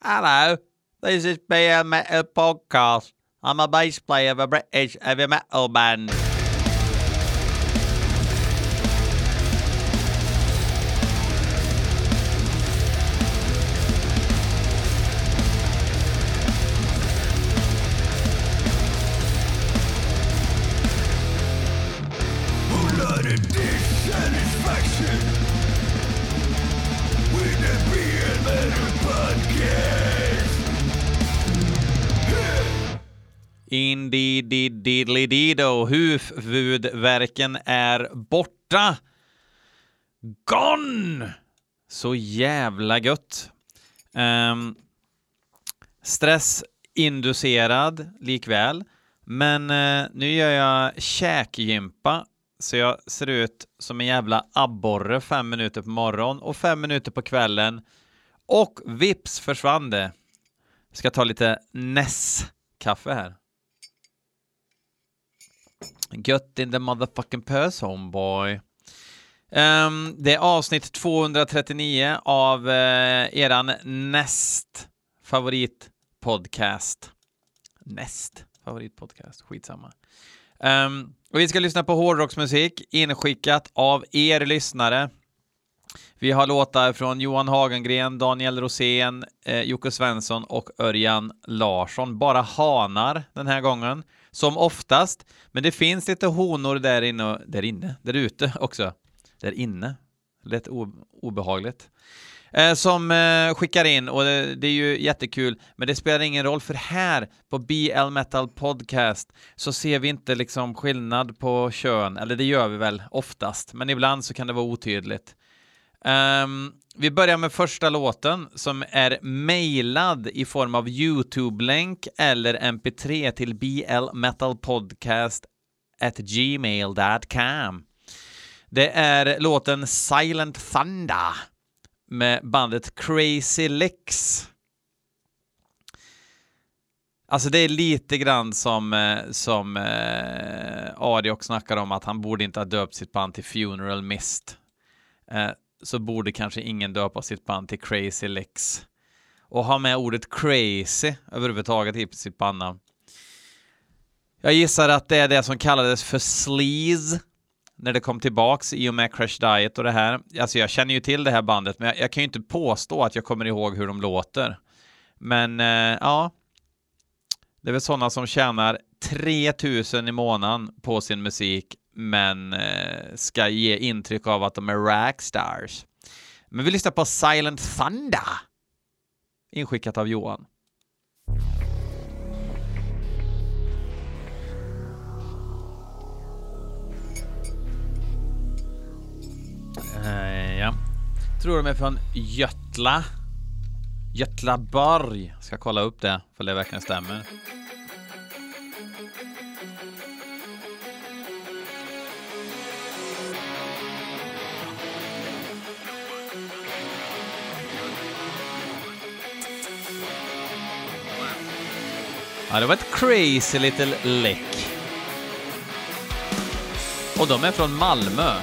Hello, this is BL Metal Podcast. I'm a bass player of a British heavy metal band. Indidididlidido, huvudvärken är borta. Gone! Så jävla gött. Um, stressinducerad likväl, men uh, nu gör jag käkgympa så jag ser ut som en jävla abborre fem minuter på morgonen och fem minuter på kvällen. Och vips försvann det. Ska ta lite Ness-kaffe här. Gött in the motherfucking purse homeboy. Um, det är avsnitt 239 av uh, eran näst favoritpodcast. Näst favoritpodcast, skitsamma. Um, och vi ska lyssna på hårdrocksmusik inskickat av er lyssnare. Vi har låtar från Johan Hagengren, Daniel Rosén, eh, Jocke Svensson och Örjan Larsson. Bara hanar den här gången som oftast. Men det finns lite honor där inne, där inne, där ute också. Där inne. Lätt obehagligt. Eh, som eh, skickar in och det, det, är ju jättekul, men det spelar ingen roll för här på BL Metal Podcast så ser vi inte liksom skillnad på kön, eller det gör vi väl oftast, men ibland så kan det vara otydligt. Um, vi börjar med första låten som är mejlad i form av YouTube-länk eller MP3 till blmetalpodcast at gmail.com. Det är låten Silent Thunder med bandet Crazy Licks. Alltså det är lite grann som, eh, som eh, Adiok snackar om att han borde inte ha döpt sitt band till Funeral Mist. Eh, så borde kanske ingen döpa sitt band till Crazy Lex. Och ha med ordet crazy överhuvudtaget i sitt bandnamn. Jag gissar att det är det som kallades för sleaze när det kom tillbaks i och med Crash Diet och det här. Alltså jag känner ju till det här bandet, men jag, jag kan ju inte påstå att jag kommer ihåg hur de låter. Men eh, ja, det är väl sådana som tjänar 3000 i månaden på sin musik men eh, ska ge intryck av att de är rackstars. Men vi lyssnar på Silent Thunder, inskickat av Johan. Uh, ja. Tror de är från Götla. Götlaborg. Ska kolla upp det, för det verkligen stämmer. Ja, det var ett crazy little lick. Och de är från Malmö.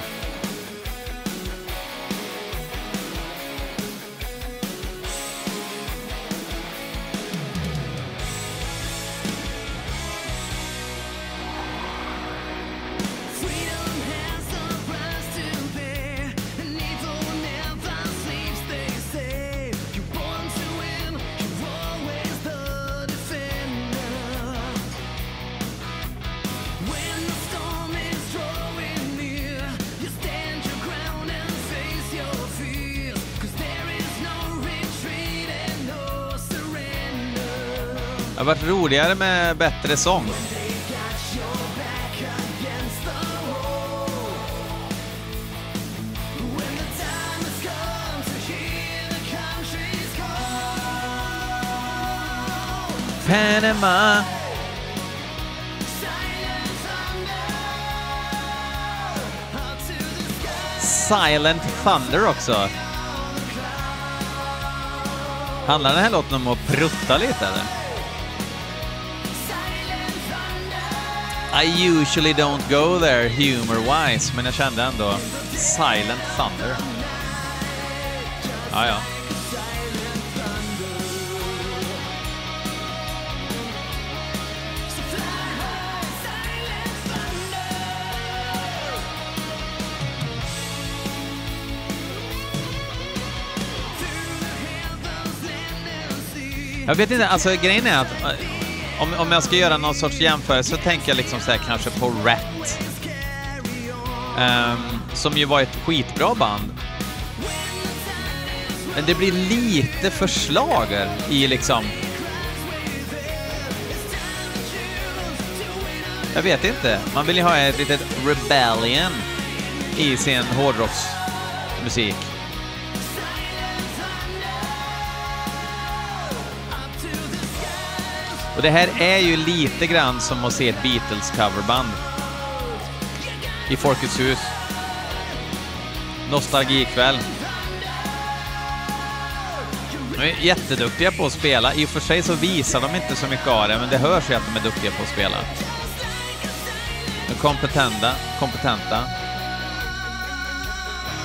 Det har varit roligare med bättre sång. Panama Silent Thunder också. Handlar den här låten om att prutta lite eller? I usually don't go there humor-wise, men jag kände ändå Silent Thunder. Ja, ja. Jag vet inte, alltså grejen är att eh, om, om jag ska göra någon sorts jämförelse så tänker jag liksom så här kanske på Rat. Um, som ju var ett skitbra band. Men det blir lite förslager i liksom... Jag vet inte. Man vill ju ha ett litet rebellion i sin hårdrocksmusik. Och det här är ju lite grann som att se ett Beatles-coverband i Folkets hus. Nostalgikväll. De är jätteduktiga på att spela. I och för sig så visar de inte så mycket av det, men det hörs ju att de är duktiga på att spela. De är kompetenta, kompetenta.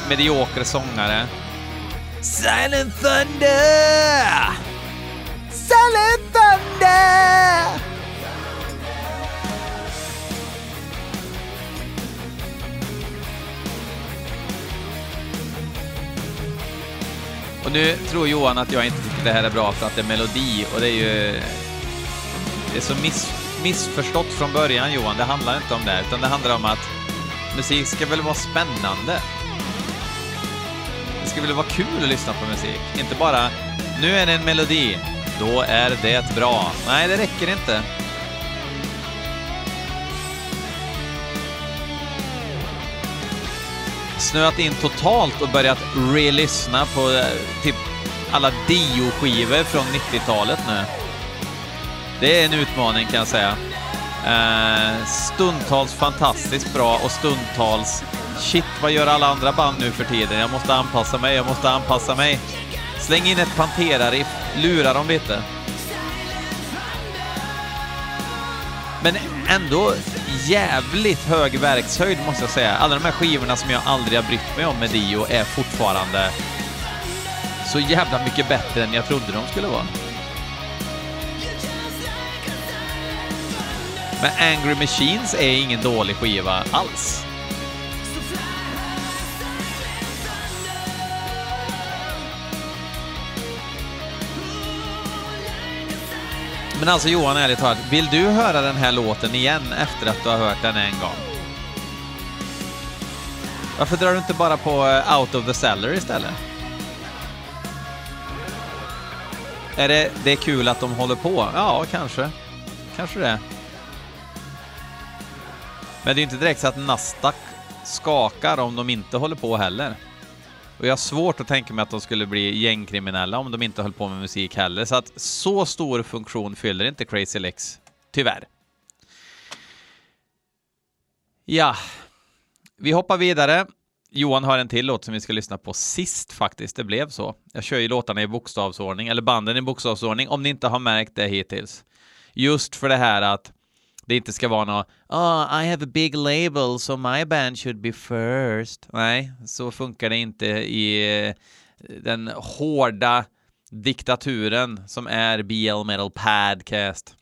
Mediokra sångare. Silent Thunder! Silent Thunder! Och nu tror Johan att jag inte tycker det här är bra för att det är melodi och det är ju... Det är så miss, missförstått från början Johan, det handlar inte om det, utan det handlar om att musik ska väl vara spännande. Det ska väl vara kul att lyssna på musik, inte bara nu är det en melodi, då är det bra. Nej, det räcker inte. snöat in totalt och börjat re-lyssna på eh, typ alla Dio-skivor från 90-talet nu. Det är en utmaning kan jag säga. Uh, stundtals fantastiskt bra och stundtals shit, vad gör alla andra band nu för tiden? Jag måste anpassa mig, jag måste anpassa mig. Släng in ett Pantera-riff, lura dem lite. Men ändå jävligt hög verkshöjd måste jag säga. Alla de här skivorna som jag aldrig har brytt mig om med Dio är fortfarande så jävla mycket bättre än jag trodde de skulle vara. Men Angry Machines är ingen dålig skiva alls. Men alltså Johan, ärligt talat, vill du höra den här låten igen efter att du har hört den en gång? Varför drar du inte bara på eh, Out of the Cellar istället? Är det, det är kul att de håller på? Ja, kanske. Kanske det. Men det är inte direkt så att Nasdaq skakar om de inte håller på heller. Och jag har svårt att tänka mig att de skulle bli gängkriminella om de inte höll på med musik heller. Så att så stor funktion fyller inte Crazy Lex, tyvärr. Ja, vi hoppar vidare. Johan har en till låt som vi ska lyssna på sist faktiskt. Det blev så. Jag kör ju låtarna i bokstavsordning, eller banden i bokstavsordning, om ni inte har märkt det hittills. Just för det här att det inte ska vara något oh, I have a big label so my band should be first. Nej, så funkar det inte i eh, den hårda diktaturen som är BL Metal Podcast.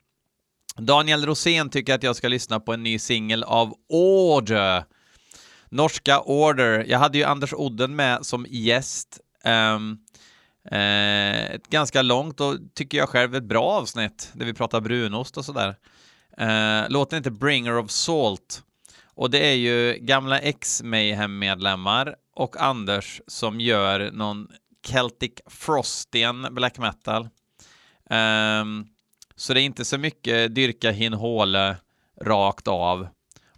Daniel Rosén tycker att jag ska lyssna på en ny singel av Order. Norska Order. Jag hade ju Anders Odden med som gäst. Um, uh, ett ganska långt och tycker jag själv ett bra avsnitt där vi pratar brunost och sådär. Eh, låten heter Bringer of Salt och det är ju gamla X-Mayhem-medlemmar och Anders som gör någon Celtic Frostian black metal. Um, så det är inte så mycket dyrka hin håle rakt av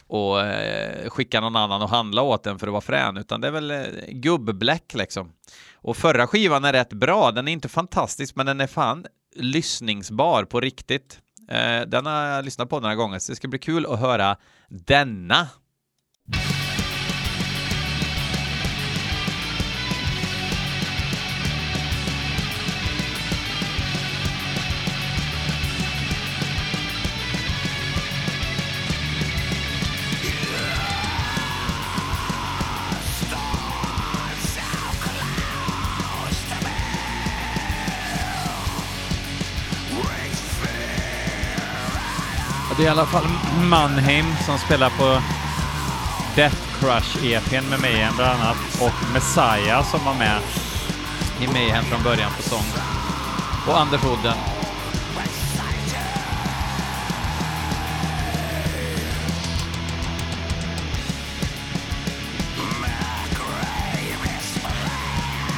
och uh, skicka någon annan och handla åt den för att vara frän, utan det är väl eh, uh, gubb-black liksom. Och förra skivan är rätt bra, den är inte fantastisk, men den är fan lyssningsbar på riktigt. Eh, den har jag lyssnat på några gånger, så det ska bli kul att höra denna. det är i alla fall Mannheim som spelar på Death Crush-EPn med Mayhem bland annat och Messiah som var med i Mayhem från början på sång. Och Anders Odden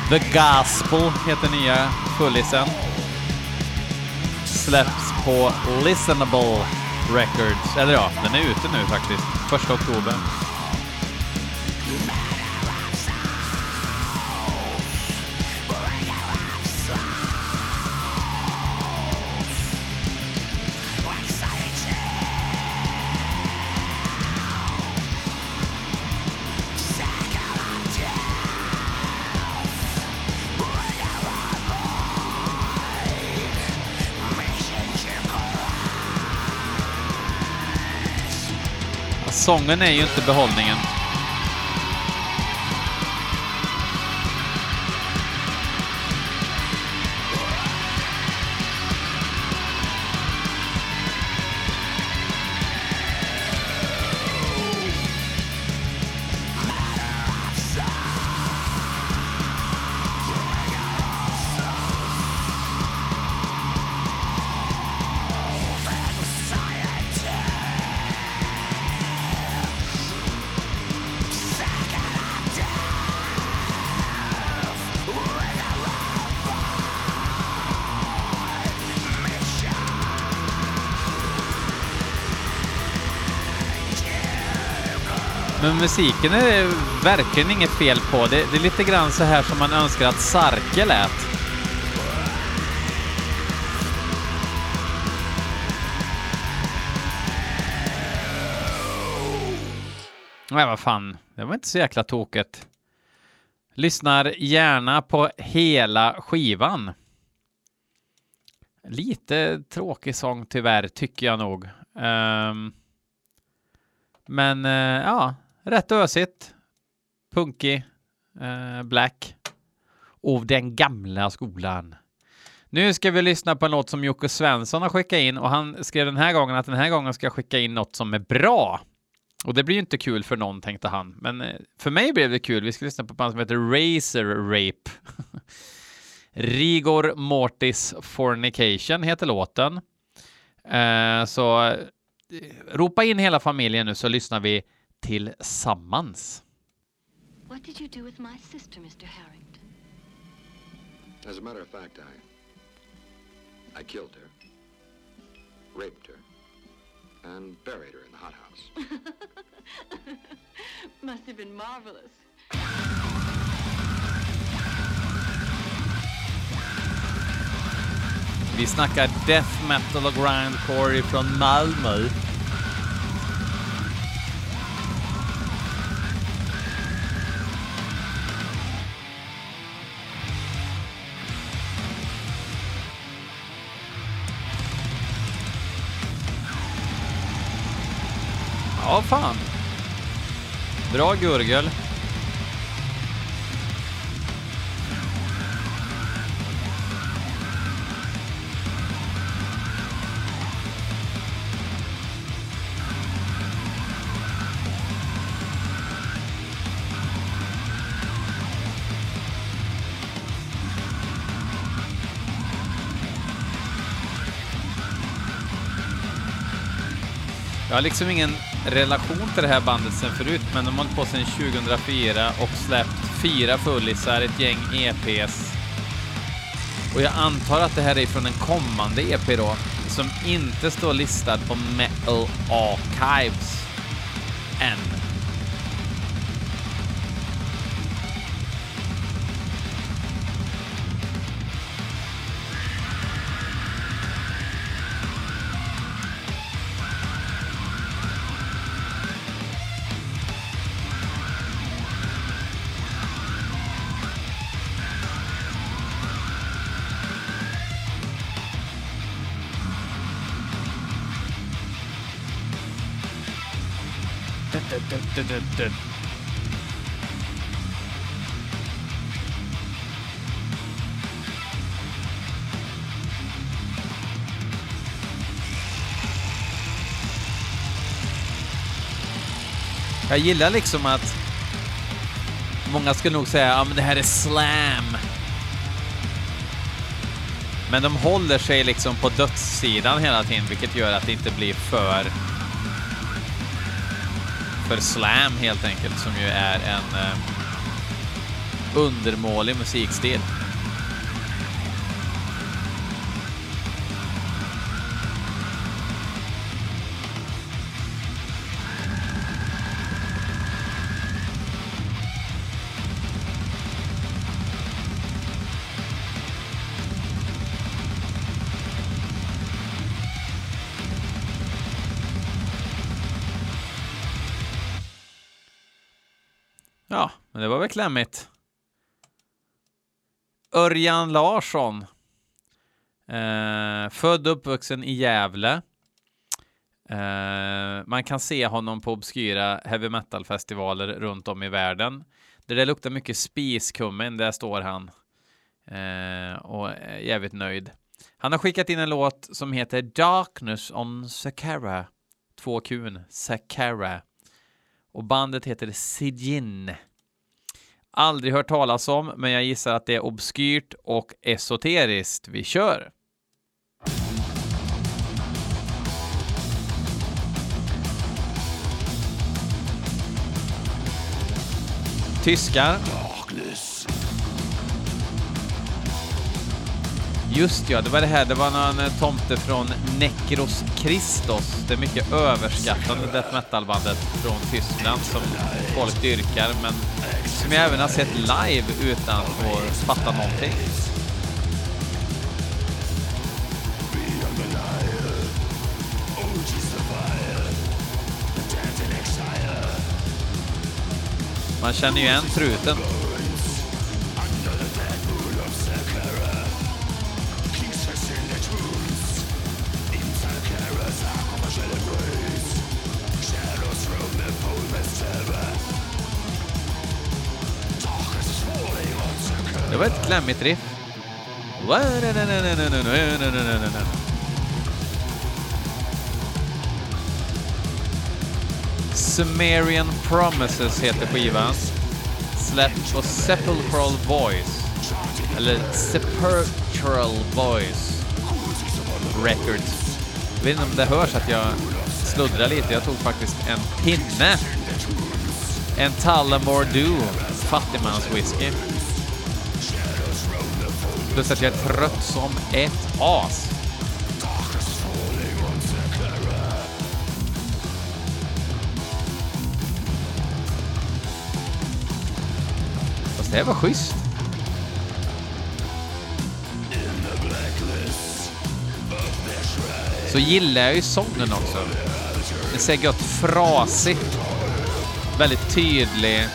The Gospel heter nya fullisen. Släpps på Listenable. Records. Eller ja, den är ute nu faktiskt. Första oktober. Sången är ju inte behållningen. Musiken är det verkligen inget fel på. Det, det är lite grann så här som man önskar att Sarke lät. Nej, vad fan. Det var inte så jäkla tokigt. Lyssnar gärna på hela skivan. Lite tråkig sång tyvärr, tycker jag nog. Um, men uh, ja, rätt ösigt. Punkig. eh, black. Och den gamla skolan. Nu ska vi lyssna på en låt som Jocke Svensson har skickat in och han skrev den här gången att den här gången ska jag skicka in något som är bra. Och det blir ju inte kul för någon, tänkte han. Men eh, för mig blev det kul. Vi ska lyssna på ett band som heter Razor Rape. Rigor Mortis Fornication heter låten. Eh, så eh, ropa in hela familjen nu så lyssnar vi tillsammans. What did you do with my sister, Mr. Harrington? As a matter of fact, I. I killed her, raped her, and buried her in the hothouse. Must have been marvelous. Vi snackar death metal och grindcore från Malmö. Ja, fan. Bra gurgel. Jag har liksom ingen relation till det här bandet sen förut, men de har hållit på sedan 2004 och släppt fyra fullisar, ett gäng EPs. Och jag antar att det här är från en kommande EP då, som inte står listad på Metal Archives än. Jag gillar liksom att många skulle nog säga att ja, det här är slam. Men de håller sig liksom på dödssidan hela tiden, vilket gör att det inte blir för för slam helt enkelt, som ju är en... Eh, undermålig musikstil. Ja, men det var väl klämmigt. Örjan Larsson. Eh, född och uppvuxen i Gävle. Eh, man kan se honom på obskyra heavy metal-festivaler runt om i världen. Där det luktar mycket spiskummin, där står han. Eh, och är jävligt nöjd. Han har skickat in en låt som heter Darkness on Sakara. Två Q'n, Sakara. Och bandet heter Sijin. Aldrig hört talas om, men jag gissar att det är obskyrt och esoteriskt. Vi kör! Tyskar. Just ja, det var det här. Det var någon eh, tomte från Necros Christos. Det är mycket överskattande death metal-bandet från Tyskland som folk dyrkar, men som jag även har sett live utan att fatta någonting. Man känner ju igen truten. Slemmigt riff. Sumerian Promises heter skivan. Släppt på Sepulchral Voice. Eller Sepulchral Voice Records. Jag vet inte om det hörs att jag sluddrar lite. Jag tog faktiskt en pinne. En Tullamore Dew fattigmanswhisky. Plus att jag är trött som ett as. Fast det här var schysst. Så gillar jag ju sången också. Den ser gött frasigt. Väldigt tydlig.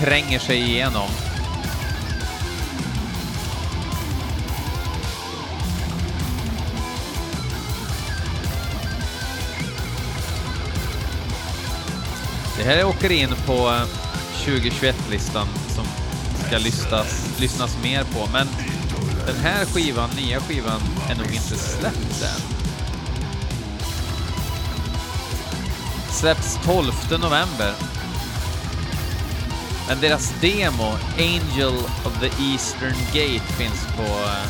Tränger sig igenom. Det här åker in på eh, 2021-listan som ska lyssnas, lyssnas mer på, men den här skivan, nya skivan, är nog inte släppt än. Släpps 12 november. Men deras demo, Angel of the Eastern Gate, finns på eh,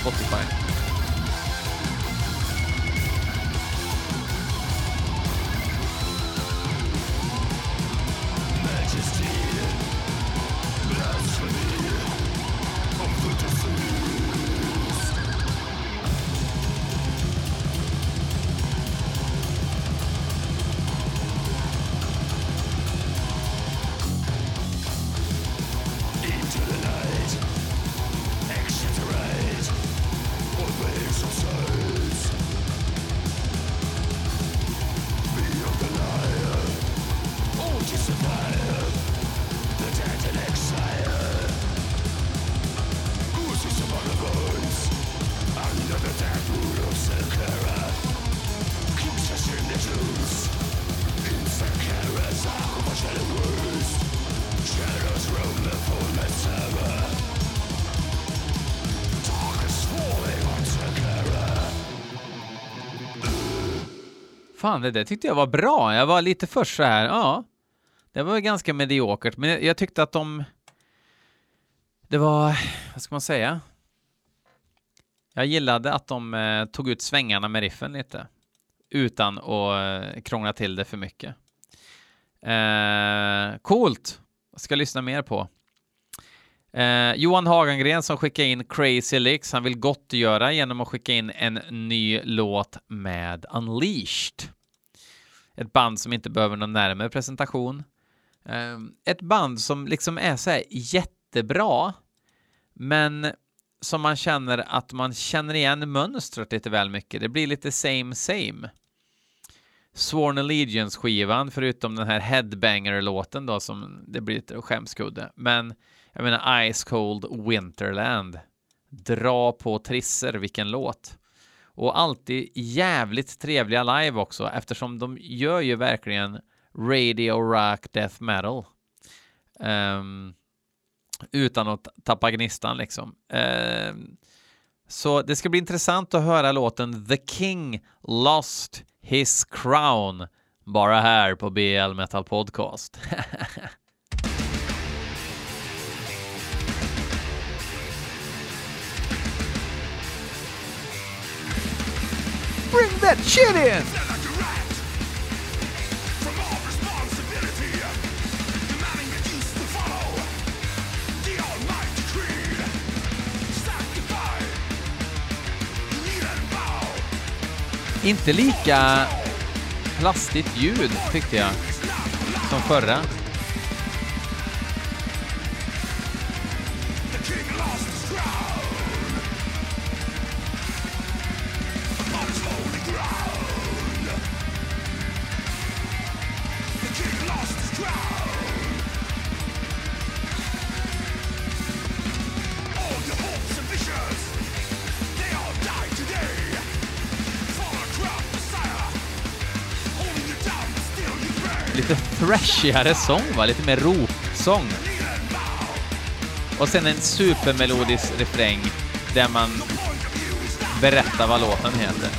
Spotify. Fan, det där tyckte jag var bra. Jag var lite först så här, ja. Det var ganska mediokert, men jag, tyckte att de... Det var, vad ska man säga? Jag gillade att de eh, tog ut svängarna med riffen lite. Utan att eh, krångla till det för mycket. Eh, coolt! ska lyssna mer på. Eh, Johan Hagengren som skickar in Crazy Licks, han vill gottgöra genom att skicka in en ny låt med Unleashed. Ett band som inte behöver någon närmare presentation. Ehm, ett band som liksom är så här jättebra, men som man känner att man känner igen mönstret lite väl mycket. Det blir lite same same. Sworn Allegiance-skivan, förutom den här Headbanger-låten då, som det blir lite skämskudde. Men jag menar Ice Cold Winterland. Dra på trisser, vilken låt. Och alltid jävligt trevliga live också, eftersom de gör ju verkligen radio rock death metal. Um, utan att tappa gnistan liksom. Um, så det ska bli intressant att höra låten The King Lost His Crown bara här på BL Metal Podcast. Bring that shit in! Inte lika plastigt ljud tyckte jag som förra. Lite freshigare sång, va? Lite mer ropsång. Och sen en supermelodisk refräng där man berättar vad låten heter.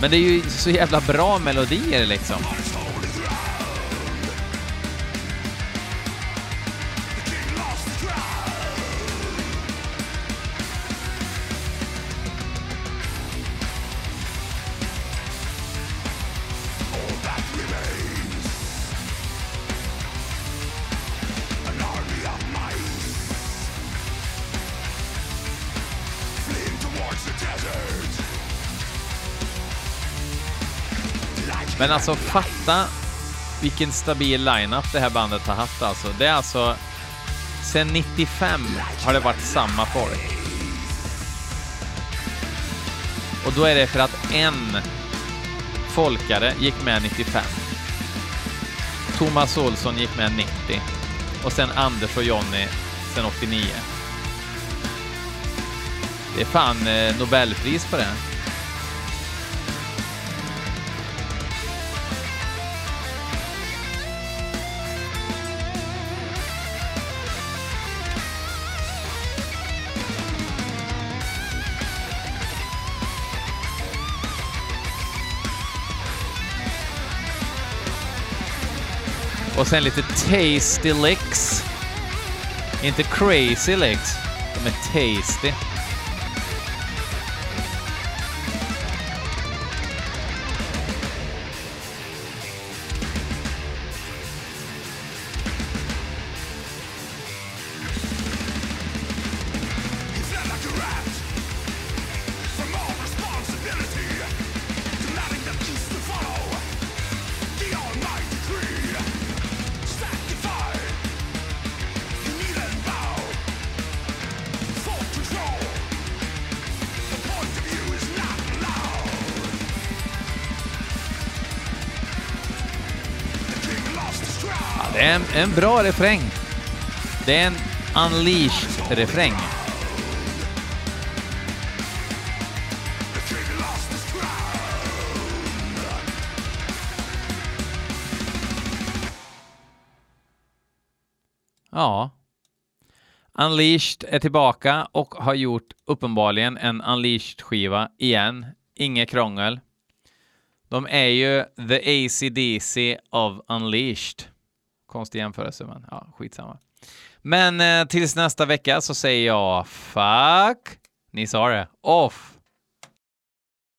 Men det är ju så jävla bra melodier liksom. Men alltså fatta vilken stabil lineup det här bandet har haft alltså. Det är alltså sen 95 har det varit samma folk. Och då är det för att en folkare gick med 95. Thomas Olsson gick med 90 och sen Anders och Jonny sen 89. Det är fan eh, Nobelpris på det. Och sen lite tasty licks. Inte crazy licks. De är tasty. Det är en, en bra refräng. Det är en unleashed-refräng. Ja. Unleashed är tillbaka och har gjort uppenbarligen en Unleashed-skiva igen. Inget krångel. De är ju the ACDC of Unleashed. Konstig jämförelse, men ja, skitsamma. Men eh, tills nästa vecka så säger jag fuck, ni sa det, off.